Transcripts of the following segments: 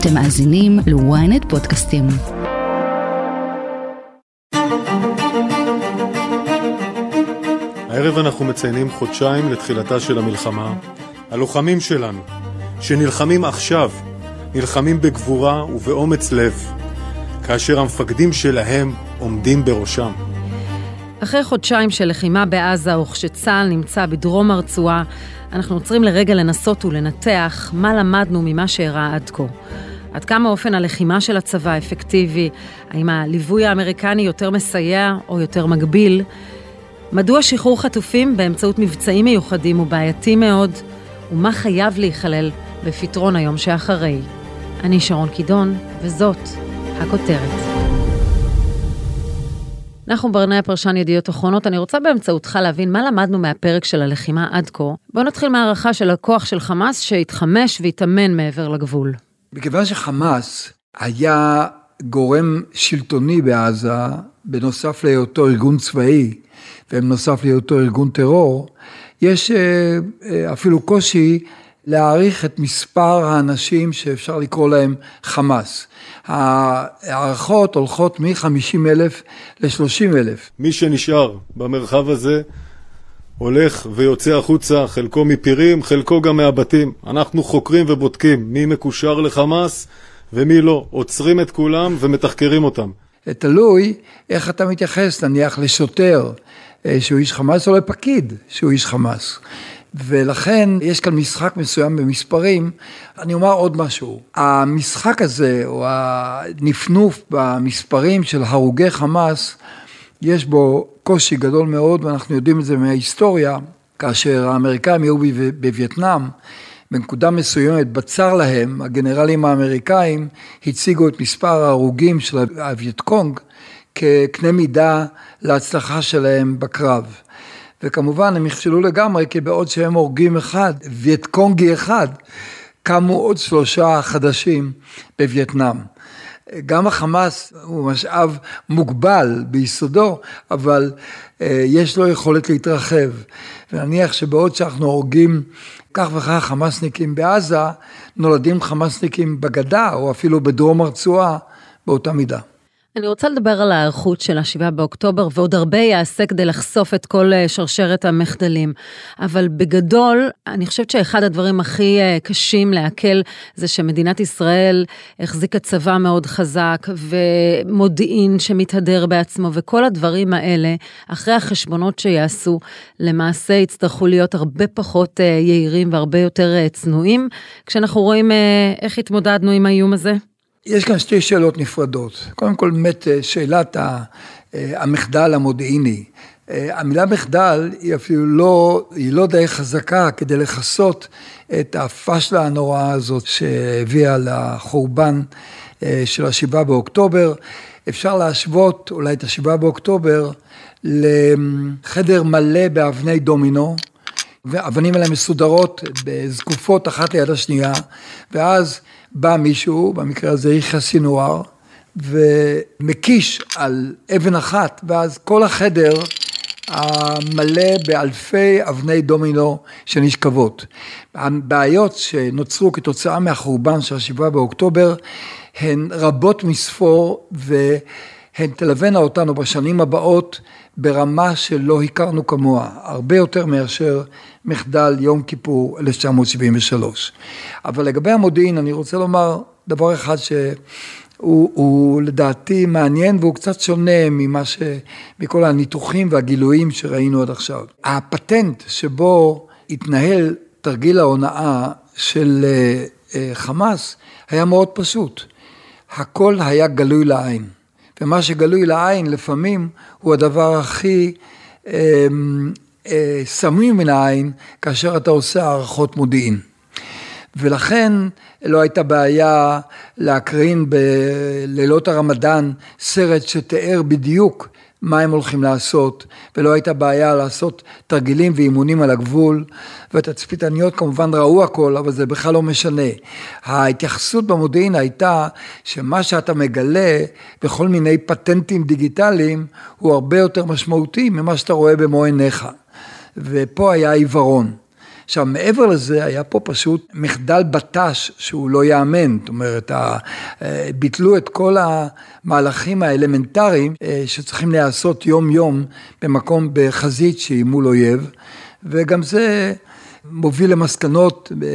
אתם מאזינים ל-ynet פודקאסטים. הערב אנחנו מציינים חודשיים לתחילתה של המלחמה. הלוחמים שלנו, שנלחמים עכשיו, נלחמים בגבורה ובאומץ לב, כאשר המפקדים שלהם עומדים בראשם. אחרי חודשיים של לחימה בעזה, וכשצה"ל נמצא בדרום הרצועה, אנחנו עוצרים לרגע לנסות ולנתח מה למדנו ממה שאירע עד כה. עד כמה אופן הלחימה של הצבא אפקטיבי, האם הליווי האמריקני יותר מסייע או יותר מגביל, מדוע שחרור חטופים באמצעות מבצעים מיוחדים הוא בעייתי מאוד, ומה חייב להיכלל בפתרון היום שאחרי. אני שרון קידון, וזאת הכותרת. נחום ברנע, פרשן ידיעות אחרונות, אני רוצה באמצעותך להבין מה למדנו מהפרק של הלחימה עד כה. בואו נתחיל מהערכה של הכוח של חמאס שהתחמש והתאמן מעבר לגבול. מכיוון שחמאס היה גורם שלטוני בעזה, בנוסף להיותו ארגון צבאי, ובנוסף להיותו ארגון טרור, יש אה, אה, אפילו קושי להעריך את מספר האנשים שאפשר לקרוא להם חמאס. ההערכות הולכות מ-50 אלף ל-30 אלף. מי שנשאר במרחב הזה הולך ויוצא החוצה, חלקו מפירים, חלקו גם מהבתים. אנחנו חוקרים ובודקים מי מקושר לחמאס ומי לא. עוצרים את כולם ומתחקרים אותם. תלוי איך אתה מתייחס נניח לשוטר אה, שהוא איש חמאס או לפקיד שהוא איש חמאס. ולכן יש כאן משחק מסוים במספרים. אני אומר עוד משהו, המשחק הזה, או הנפנוף במספרים של הרוגי חמאס, יש בו קושי גדול מאוד, ואנחנו יודעים את זה מההיסטוריה, כאשר האמריקאים היו בווייטנאם, בנקודה מסוימת בצר להם, הגנרלים האמריקאים הציגו את מספר ההרוגים של הווייטקונג כקנה מידה להצלחה שלהם בקרב. וכמובן הם נכשלו לגמרי, כי בעוד שהם הורגים אחד, וייטקונגי אחד, קמו עוד שלושה חדשים בווייטנאם. גם החמאס הוא משאב מוגבל ביסודו, אבל אה, יש לו יכולת להתרחב. ונניח שבעוד שאנחנו הורגים כך וכך חמאסניקים בעזה, נולדים חמאסניקים בגדה, או אפילו בדרום הרצועה, באותה מידה. אני רוצה לדבר על ההיערכות של השבעה באוקטובר, ועוד הרבה יעשה כדי לחשוף את כל אה, שרשרת המחדלים. אבל בגדול, אני חושבת שאחד הדברים הכי אה, קשים לעכל זה שמדינת ישראל החזיקה צבא מאוד חזק, ומודיעין שמתהדר בעצמו, וכל הדברים האלה, אחרי החשבונות שיעשו, למעשה יצטרכו להיות הרבה פחות אה, יהירים והרבה יותר צנועים, כשאנחנו רואים איך התמודדנו עם האיום הזה. יש כאן שתי שאלות נפרדות. קודם כל, באמת, אה, שאלת אה, המחדל המודיעיני. אה, המילה מחדל היא אפילו לא, היא לא די חזקה כדי לכסות את הפשלה הנוראה הזאת שהביאה לחורבן של השבעה באוקטובר. אפשר להשוות אולי את השבעה באוקטובר לחדר מלא באבני דומינו, והאבנים האלה מסודרות בזקופות אחת ליד השנייה, ואז בא מישהו, במקרה הזה יחיא סינואר, ומקיש על אבן אחת, ואז כל החדר המלא באלפי אבני דומינו שנשכבות. הבעיות שנוצרו כתוצאה מהחורבן של השבעה באוקטובר הן רבות מספור והן תלווינה אותנו בשנים הבאות ברמה שלא הכרנו כמוה, הרבה יותר מאשר מחדל יום כיפור 1973. אבל לגבי המודיעין אני רוצה לומר דבר אחד שהוא הוא, לדעתי מעניין והוא קצת שונה ממה ש... מכל הניתוחים והגילויים שראינו עד עכשיו. הפטנט שבו התנהל תרגיל ההונאה של אה, אה, חמאס היה מאוד פשוט. הכל היה גלוי לעין. ומה שגלוי לעין לפעמים הוא הדבר הכי אה, אה, סמוי מן העין כאשר אתה עושה הערכות מודיעין. ולכן לא הייתה בעיה להקרין בלילות הרמדאן סרט שתיאר בדיוק מה הם הולכים לעשות, ולא הייתה בעיה לעשות תרגילים ואימונים על הגבול, והתצפיתניות כמובן ראו הכל, אבל זה בכלל לא משנה. ההתייחסות במודיעין הייתה שמה שאתה מגלה בכל מיני פטנטים דיגיטליים, הוא הרבה יותר משמעותי ממה שאתה רואה במו עיניך. ופה היה עיוורון. עכשיו, מעבר לזה, היה פה פשוט מחדל בט"ש שהוא לא ייאמן. זאת אומרת, ביטלו את כל המהלכים האלמנטריים אה, שצריכים להיעשות יום-יום במקום, בחזית שהיא מול אויב, וגם זה מוביל למסקנות אה,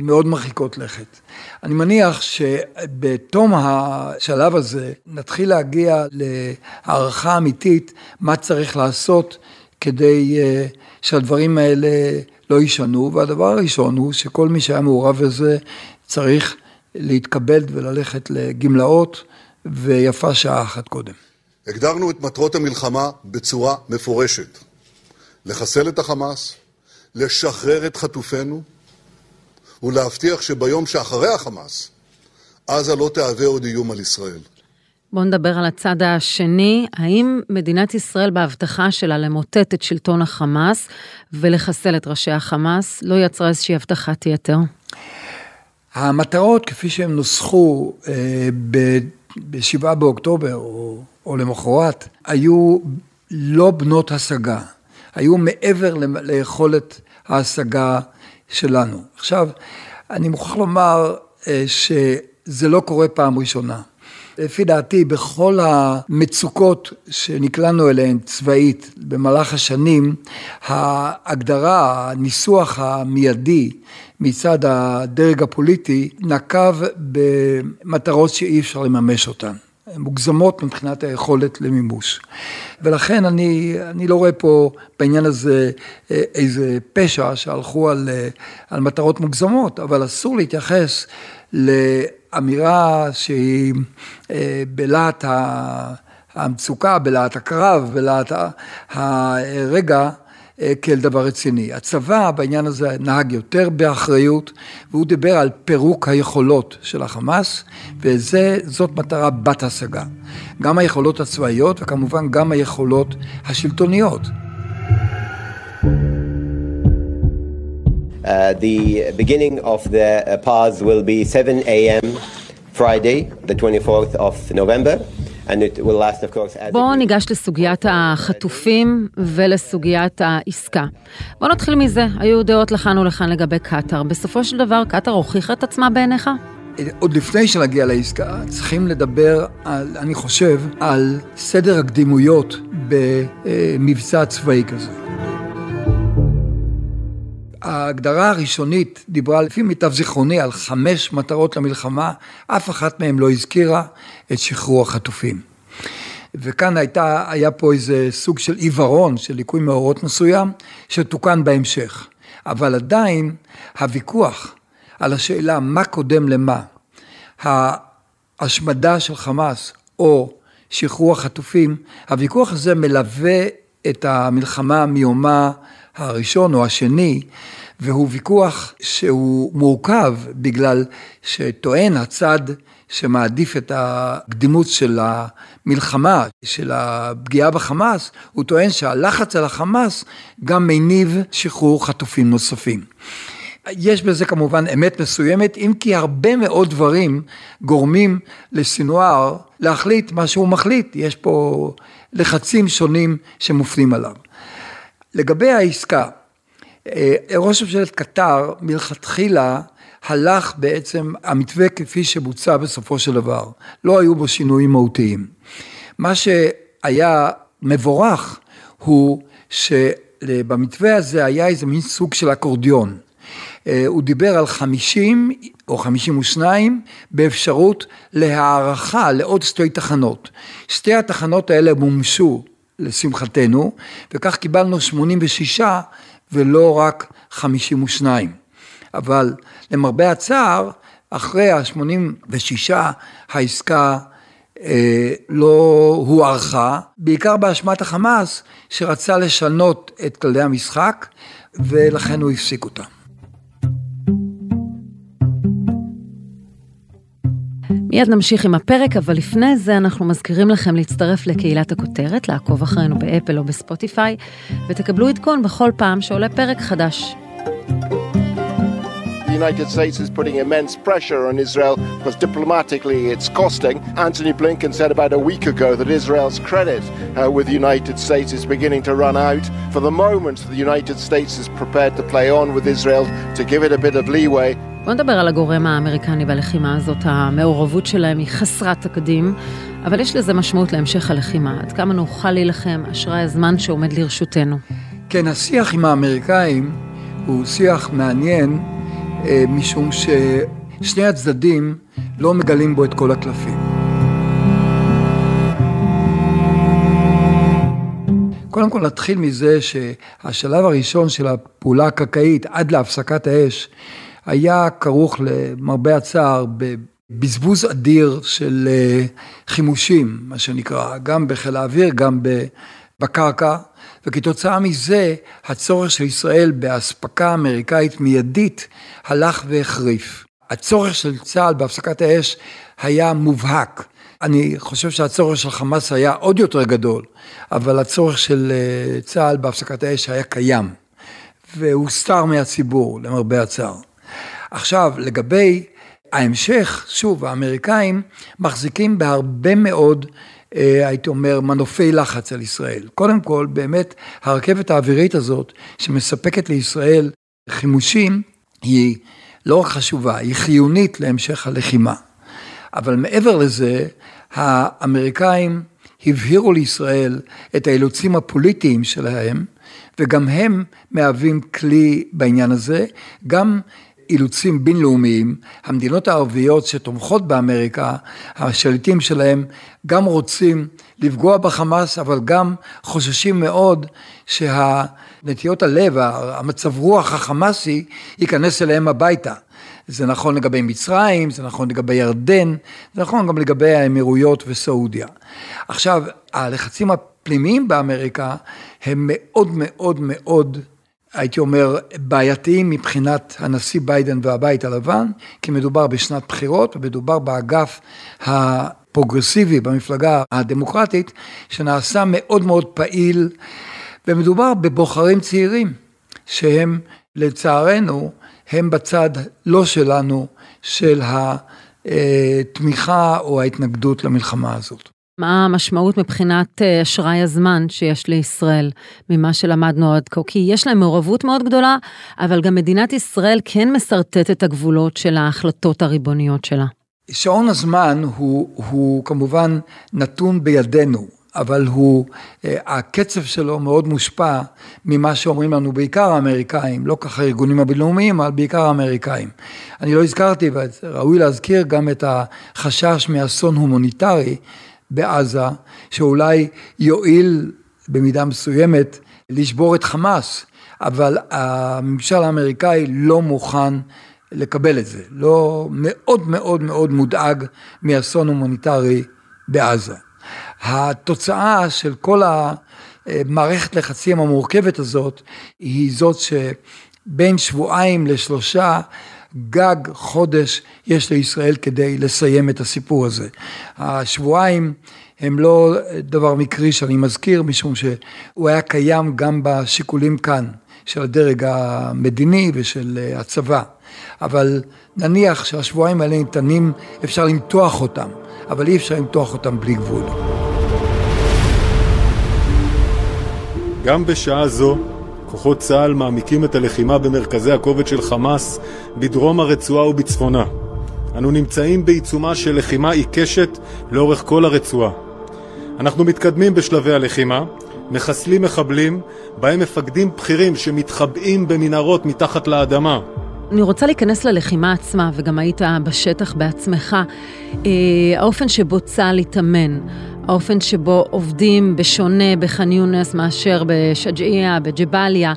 מאוד מרחיקות לכת. אני מניח שבתום השלב הזה נתחיל להגיע להערכה אמיתית מה צריך לעשות כדי אה, שהדברים האלה לא יישנו, והדבר הראשון הוא שכל מי שהיה מעורב בזה צריך להתקבל וללכת לגמלאות, ויפה שעה אחת קודם. הגדרנו את מטרות המלחמה בצורה מפורשת. לחסל את החמאס, לשחרר את חטופינו, ולהבטיח שביום שאחרי החמאס, עזה לא תהווה עוד איום על ישראל. בואו נדבר על הצד השני, האם מדינת ישראל בהבטחה שלה למוטט את שלטון החמאס ולחסל את ראשי החמאס לא יצרה איזושהי הבטחת יתר? המטרות כפי שהן נוסחו אה, ב-7 באוקטובר או, או למחרת, היו לא בנות השגה, היו מעבר ליכולת ההשגה שלנו. עכשיו, אני מוכרח לומר אה, שזה לא קורה פעם ראשונה. לפי דעתי, בכל המצוקות שנקלענו אליהן צבאית במהלך השנים, ההגדרה, הניסוח המיידי מצד הדרג הפוליטי נקב במטרות שאי אפשר לממש אותן. מוגזמות מבחינת היכולת למימוש. ולכן אני, אני לא רואה פה בעניין הזה אה, איזה פשע שהלכו על, אה, על מטרות מוגזמות, אבל אסור להתייחס לאמירה שהיא אה, בלהט המצוקה, בלהט הקרב, בלהט הרגע, אה, כאל דבר רציני. הצבא בעניין הזה נהג יותר באחריות, והוא דיבר על פירוק היכולות של החמאס, וזאת מטרה בת השגה. גם היכולות הצבאיות וכמובן גם היכולות השלטוניות. Uh, the beginning of the uh, pause will be 7 a.m. Friday, the 24th of November. בואו ניגש לסוגיית החטופים ולסוגיית העסקה. בואו נתחיל מזה, היו דעות לכאן ולכאן לגבי קטאר. בסופו של דבר, קטאר הוכיחה את עצמה בעיניך? עוד לפני שנגיע לעסקה, צריכים לדבר, על, אני חושב, על סדר הקדימויות במבצע צבאי כזה. ההגדרה הראשונית דיברה לפי מיטב זיכרוני על חמש מטרות למלחמה, אף אחת מהן לא הזכירה את שחרור החטופים. וכאן הייתה, היה פה איזה סוג של עיוורון, של ליקוי מאורות מסוים, שתוקן בהמשך. אבל עדיין הוויכוח על השאלה מה קודם למה, ההשמדה של חמאס או שחרור החטופים, הוויכוח הזה מלווה את המלחמה מיומה הראשון או השני, והוא ויכוח שהוא מורכב בגלל שטוען הצד שמעדיף את הקדימות של המלחמה, של הפגיעה בחמאס, הוא טוען שהלחץ על החמאס גם מניב שחרור חטופים נוספים. יש בזה כמובן אמת מסוימת, אם כי הרבה מאוד דברים גורמים לסינואר להחליט מה שהוא מחליט, יש פה לחצים שונים שמופנים עליו. לגבי העסקה, אה, ראש ממשלת קטר מלכתחילה הלך בעצם המתווה כפי שבוצע בסופו של דבר, לא היו בו שינויים מהותיים. מה שהיה מבורך הוא שבמתווה הזה היה איזה מין סוג של אקורדיון. אה, הוא דיבר על 50 או 52 באפשרות להערכה לעוד שתי תחנות. שתי התחנות האלה מומשו לשמחתנו, וכך קיבלנו 86 ולא רק 52. אבל למרבה הצער, אחרי ה-86 העסקה אה, לא הוארכה, בעיקר באשמת החמאס, שרצה לשנות את כללי המשחק, ולכן הוא הפסיק אותה. מיד נמשיך עם הפרק, אבל לפני זה אנחנו מזכירים לכם להצטרף לקהילת הכותרת, לעקוב אחרינו באפל או בספוטיפיי, ותקבלו עדכון בכל פעם שעולה פרק חדש. United States is putting immense pressure on Israel because diplomatically it's costing. Anthony Blinken said about a week ago that Israel's credit uh, with the United States is beginning to run out. For the moment, the United States is prepared to play on with Israel to give it a bit of leeway. בוא נדבר על הגורם האמריקני בלחימה הזאת, המעורבות שלהם היא חסרת תקדים, אבל יש לזה משמעות להמשך הלחימה. עד כמה נוכל להילחם, אשראי הזמן שעומד לרשותנו. כן, השיח עם האמריקאים הוא שיח מעניין, אה, משום ששני הצדדים לא מגלים בו את כל הקלפים. קודם כל נתחיל מזה שהשלב הראשון של הפעולה הקרקעית עד להפסקת האש היה כרוך למרבה הצער בבזבוז אדיר של אה, חימושים, מה שנקרא, גם בחיל האוויר, גם בקרקע, וכתוצאה מזה הצורך של ישראל באספקה אמריקאית מיידית הלך והחריף. הצורך של צה"ל בהפסקת האש היה מובהק. אני חושב שהצורך של חמאס היה עוד יותר גדול, אבל הצורך של אה, צה"ל בהפסקת האש היה קיים, והוסתר מהציבור, למרבה הצער. עכשיו, לגבי ההמשך, שוב, האמריקאים מחזיקים בהרבה מאוד, אה, הייתי אומר, מנופי לחץ על ישראל. קודם כל, באמת, הרכבת האווירית הזאת, שמספקת לישראל חימושים, היא לא רק חשובה, היא חיונית להמשך הלחימה. אבל מעבר לזה, האמריקאים הבהירו לישראל את האילוצים הפוליטיים שלהם, וגם הם מהווים כלי בעניין הזה, גם אילוצים בינלאומיים, המדינות הערביות שתומכות באמריקה, השליטים שלהם, גם רוצים לפגוע בחמאס, אבל גם חוששים מאוד שהנטיות הלב, המצב רוח החמאסי, ייכנס אליהם הביתה. זה נכון לגבי מצרים, זה נכון לגבי ירדן, זה נכון גם לגבי האמירויות וסעודיה. עכשיו, הלחצים הפנימיים באמריקה הם מאוד מאוד מאוד הייתי אומר, בעייתיים מבחינת הנשיא ביידן והבית הלבן, כי מדובר בשנת בחירות ומדובר באגף הפרוגרסיבי במפלגה הדמוקרטית, שנעשה מאוד מאוד פעיל, ומדובר בבוחרים צעירים, שהם לצערנו, הם בצד לא שלנו, של התמיכה או ההתנגדות למלחמה הזאת. מה המשמעות מבחינת אה, אשראי הזמן שיש לישראל ממה שלמדנו עד כה? כי יש להם מעורבות מאוד גדולה, אבל גם מדינת ישראל כן משרטטת את הגבולות של ההחלטות הריבוניות שלה. שעון הזמן הוא, הוא כמובן נתון בידינו, אבל הוא, אה, הקצב שלו מאוד מושפע ממה שאומרים לנו בעיקר האמריקאים, לא ככה הארגונים הבינלאומיים, אבל בעיקר האמריקאים. אני לא הזכרתי, וראוי להזכיר גם את החשש מאסון הומניטרי. בעזה, שאולי יועיל במידה מסוימת לשבור את חמאס, אבל הממשל האמריקאי לא מוכן לקבל את זה, לא מאוד מאוד מאוד מודאג מאסון הומניטרי בעזה. התוצאה של כל המערכת לחצים המורכבת הזאת היא זאת שבין שבועיים לשלושה גג חודש יש לישראל כדי לסיים את הסיפור הזה. השבועיים הם לא דבר מקרי שאני מזכיר, משום שהוא היה קיים גם בשיקולים כאן, של הדרג המדיני ושל הצבא. אבל נניח שהשבועיים האלה ניתנים, אפשר למתוח אותם, אבל אי אפשר למתוח אותם בלי גבול. גם בשעה זו כוחות צה"ל מעמיקים את הלחימה במרכזי הכובד של חמאס בדרום הרצועה ובצפונה. אנו נמצאים בעיצומה של לחימה עיקשת לאורך כל הרצועה. אנחנו מתקדמים בשלבי הלחימה, מחסלים מחבלים, בהם מפקדים בכירים שמתחבאים במנהרות מתחת לאדמה. אני רוצה להיכנס ללחימה עצמה, וגם היית בשטח בעצמך. אה, האופן שבו צה"ל התאמן, האופן שבו עובדים בשונה בח'אן יונס מאשר בשג'אעיה, בג'באליה.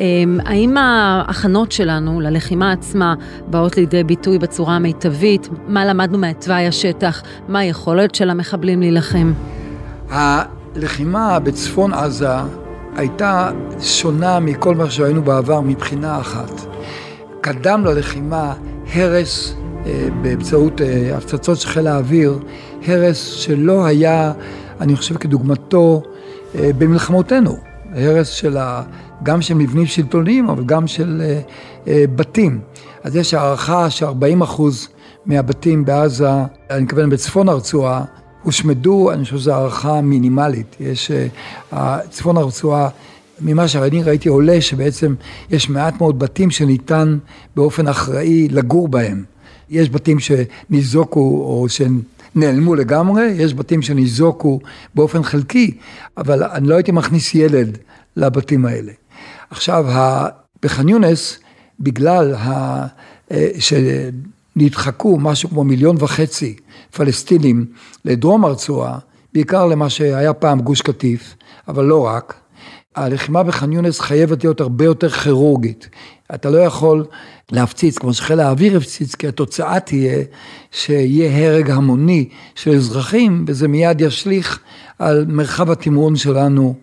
אמ, האם ההכנות שלנו ללחימה עצמה באות לידי ביטוי בצורה המיטבית? מה למדנו מהתוואי השטח? מה היכולת של המחבלים להילחם? הלחימה בצפון עזה הייתה שונה מכל מה שהיינו בעבר מבחינה אחת. קדם ללחימה הרס אה, באמצעות אה, הפצצות של חיל האוויר, הרס שלא היה, אני חושב, כדוגמתו אה, במלחמותינו. הרס של ה... גם של מבנים שלטוניים, אבל גם של בתים. אז יש הערכה ש-40 אחוז מהבתים בעזה, אני מתכוון בצפון הרצועה, הושמדו, אני חושב שזו הערכה מינימלית. יש, אה, צפון הרצועה, ממה שאני ראיתי עולה שבעצם יש מעט מאוד בתים שניתן באופן אחראי לגור בהם. יש בתים שניזוקו או שנעלמו לגמרי, יש בתים שניזוקו באופן חלקי, אבל אני לא הייתי מכניס ילד לבתים האלה. עכשיו, בח'אן יונס, בגלל ה... אה, שנדחקו משהו כמו מיליון וחצי פלסטינים לדרום הרצועה, בעיקר למה שהיה פעם גוש קטיף, אבל לא רק, הלחימה בח'אן יונס חייבת להיות הרבה יותר כירורגית. אתה לא יכול להפציץ כמו שחיל האוויר הפציץ, כי התוצאה תהיה שיהיה הרג המוני של אזרחים, וזה מיד ישליך על מרחב התמרון שלנו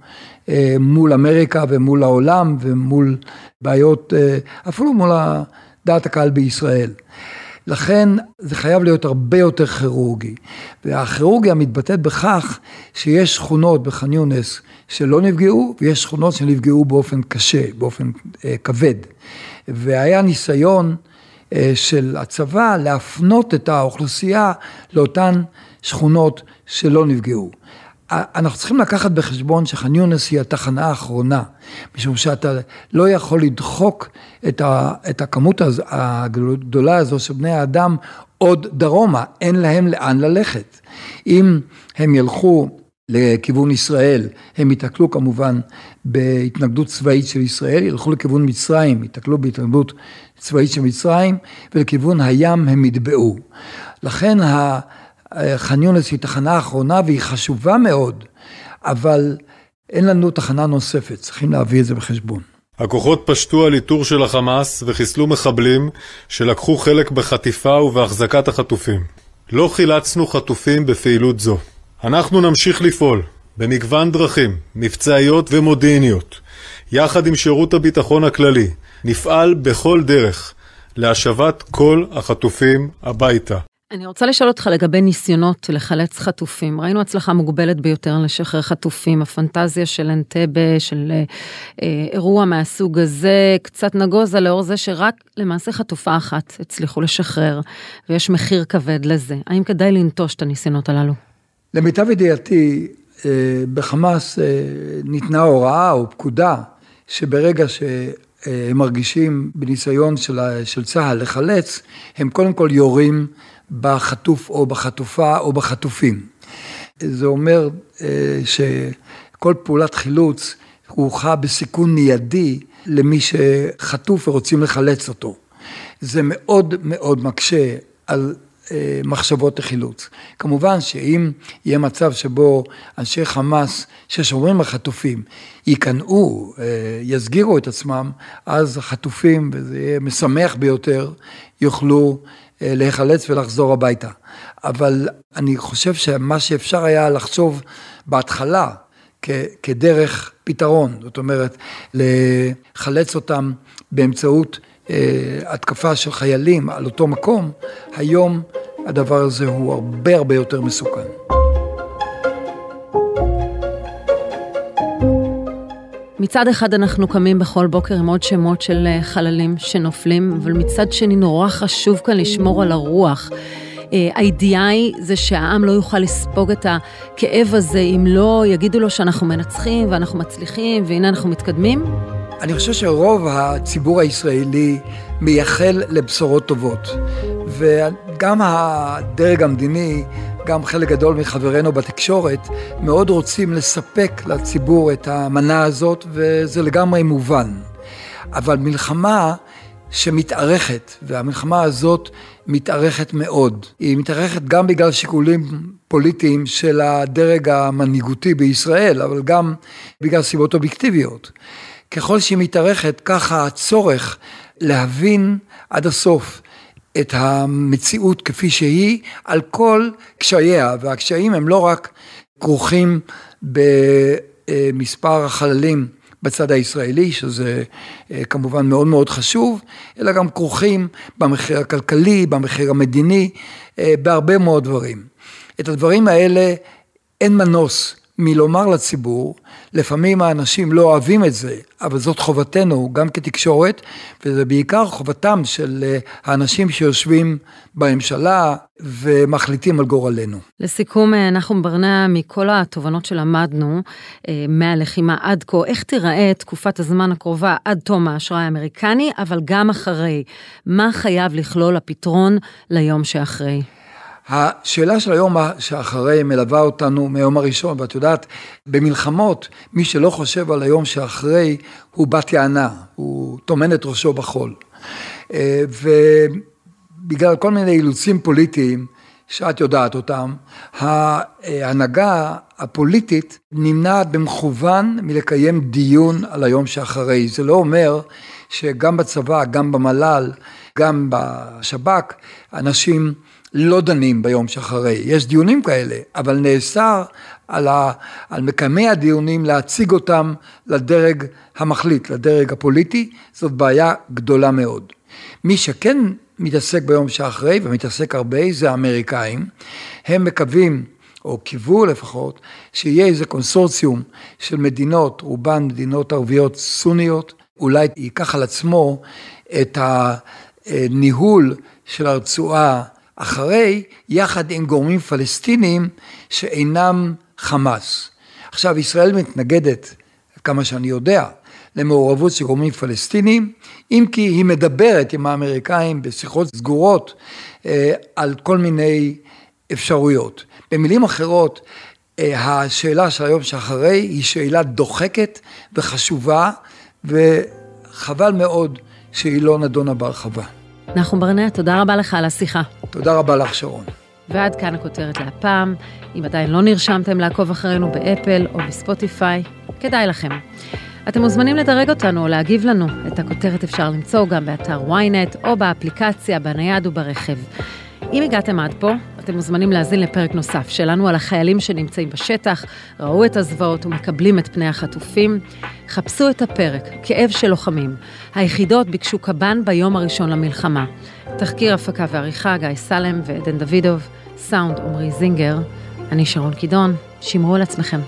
אה, מול אמריקה ומול העולם ומול בעיות, אה, אפילו מול דעת הקהל בישראל. לכן זה חייב להיות הרבה יותר כירורגי. והכירורגיה מתבטאת בכך שיש שכונות בח'אן יונס שלא נפגעו, ויש שכונות שנפגעו באופן קשה, באופן אה, כבד. והיה ניסיון אה, של הצבא להפנות את האוכלוסייה לאותן שכונות שלא נפגעו. אנחנו צריכים לקחת בחשבון שח'אן יונס היא התחנה האחרונה, משום שאתה לא יכול לדחוק את, ה, את הכמות הגדולה הזו של בני האדם עוד דרומה, אין להם לאן ללכת. אם הם ילכו לכיוון ישראל, הם ייתקלו כמובן בהתנגדות צבאית של ישראל, ילכו לכיוון מצרים, ייתקלו בהתנגדות צבאית של מצרים, ולכיוון הים הם יטבעו. לכן ח'אן יונס היא תחנה אחרונה והיא חשובה מאוד, אבל אין לנו תחנה נוספת, צריכים להביא את זה בחשבון. הכוחות פשטו על איתור של החמאס וחיסלו מחבלים שלקחו חלק בחטיפה ובהחזקת החטופים. לא חילצנו חטופים בפעילות זו. אנחנו נמשיך לפעול במגוון דרכים, מבצעיות ומודיעיניות. יחד עם שירות הביטחון הכללי, נפעל בכל דרך להשבת כל החטופים הביתה. אני רוצה לשאול אותך לגבי ניסיונות לחלץ חטופים. ראינו הצלחה מוגבלת ביותר לשחרר חטופים, הפנטזיה של אנטבה, של אה, אה, אירוע מהסוג הזה, קצת נגוזה לאור זה שרק למעשה חטופה אחת הצליחו לשחרר, ויש מחיר כבד לזה. האם כדאי לנטוש את הניסיונות הללו? למיטב ידיעתי, אה, בחמאס אה, ניתנה הוראה או פקודה, שברגע ש... הם מרגישים בניסיון של, של צה"ל לחלץ, הם קודם כל יורים בחטוף או בחטופה או בחטופים. זה אומר אה, שכל פעולת חילוץ כרוכה בסיכון מיידי למי שחטוף ורוצים לחלץ אותו. זה מאוד מאוד מקשה על אה, מחשבות לחילוץ. כמובן שאם יהיה מצב שבו אנשי חמאס ששומרים על חטופים ייכנעו, אה, יסגירו את עצמם, אז החטופים, וזה יהיה משמח ביותר, יוכלו להיחלץ ולחזור הביתה. אבל אני חושב שמה שאפשר היה לחשוב בהתחלה כדרך פתרון, זאת אומרת, לחלץ אותם באמצעות אה, התקפה של חיילים על אותו מקום, היום הדבר הזה הוא הרבה הרבה יותר מסוכן. מצד אחד אנחנו קמים בכל בוקר עם עוד שמות של אה, חללים שנופלים, אבל מצד שני נורא חשוב כאן לשמור על הרוח. אה, הידיעה היא זה שהעם לא יוכל לספוג את הכאב הזה אם לא יגידו לו שאנחנו מנצחים ואנחנו מצליחים והנה אנחנו מתקדמים. אני חושב שרוב הציבור הישראלי מייחל לבשורות טובות. וגם הדרג המדיני, גם חלק גדול מחברינו בתקשורת, מאוד רוצים לספק לציבור את המנה הזאת, וזה לגמרי מובן. אבל מלחמה שמתארכת, והמלחמה הזאת מתארכת מאוד. היא מתארכת גם בגלל שיקולים פוליטיים של הדרג המנהיגותי בישראל, אבל גם בגלל סיבות אובייקטיביות. ככל שהיא מתארכת, ככה הצורך להבין עד הסוף את המציאות כפי שהיא על כל קשייה, והקשיים הם לא רק כרוכים במספר החללים בצד הישראלי, שזה אה, כמובן מאוד מאוד חשוב, אלא גם כרוכים במחיר הכלכלי, במחיר המדיני, אה, בהרבה מאוד דברים. את הדברים האלה אין מנוס מלומר לציבור, לפעמים האנשים לא אוהבים את זה, אבל זאת חובתנו גם כתקשורת, וזה בעיקר חובתם של אה, האנשים שיושבים בממשלה ומחליטים על גורלנו. לסיכום, אה, נחום ברנע, מכל התובנות שלמדנו אה, מהלחימה עד כה, איך תיראה תקופת הזמן הקרובה עד תום האשראי האמריקני, אבל גם אחרי? מה חייב לכלול הפתרון ליום שאחרי? השאלה של היום שאחרי מלווה אותנו מהיום הראשון, ואת יודעת, במלחמות, מי שלא חושב על היום שאחרי, הוא בת יענה, הוא טומן את ראשו בחול. אה, ובגלל כל מיני אילוצים פוליטיים, שאת יודעת אותם, ההנהגה הפוליטית נמנעת במכוון מלקיים דיון על היום שאחרי. זה לא אומר שגם בצבא, גם במל"ל, גם בשב"כ, אנשים לא דנים ביום שאחרי, יש דיונים כאלה, אבל נאסר על, ה, על מקיימי הדיונים להציג אותם לדרג המחליט, לדרג הפוליטי, זאת בעיה גדולה מאוד. מי שכן מתעסק ביום שאחרי, ומתעסק הרבה, זה האמריקאים. הם מקווים, או קיוו לפחות, שיהיה איזה קונסורציום של מדינות, רובן מדינות ערביות סוניות, אולי ייקח על עצמו את הניהול של הרצועה אחרי, יחד עם גורמים פלסטינים שאינם חמאס. עכשיו, ישראל מתנגדת, כמה שאני יודע, למעורבות של גורמים פלסטינים, אם כי היא מדברת עם האמריקאים בשיחות סגורות אה, על כל מיני אפשרויות. במילים אחרות, אה, השאלה של היום שאחרי היא שאלה דוחקת וחשובה, וחבל מאוד שהיא לא נדונה בהרחבה. נחום ברנע, תודה רבה לך על השיחה. תודה רבה לך, שרון. ועד כאן הכותרת להפעם. אם עדיין לא נרשמתם לעקוב אחרינו באפל או בספוטיפיי, כדאי לכם. אתם מוזמנים לדרג אותנו או להגיב לנו. את הכותרת אפשר למצוא גם באתר ynet או באפליקציה, בנייד וברכב. אם הגעתם עד פה, אתם מוזמנים להאזין לפרק נוסף שלנו על החיילים שנמצאים בשטח, ראו את הזוועות ומקבלים את פני החטופים. חפשו את הפרק, כאב של לוחמים. היחידות ביקשו קב"ן ביום הראשון למלחמה. תחקיר הפקה ועריכה, גיא סלם ועדן דוידוב, סאונד עמרי זינגר. אני שרון קידון, שמרו על עצמכם.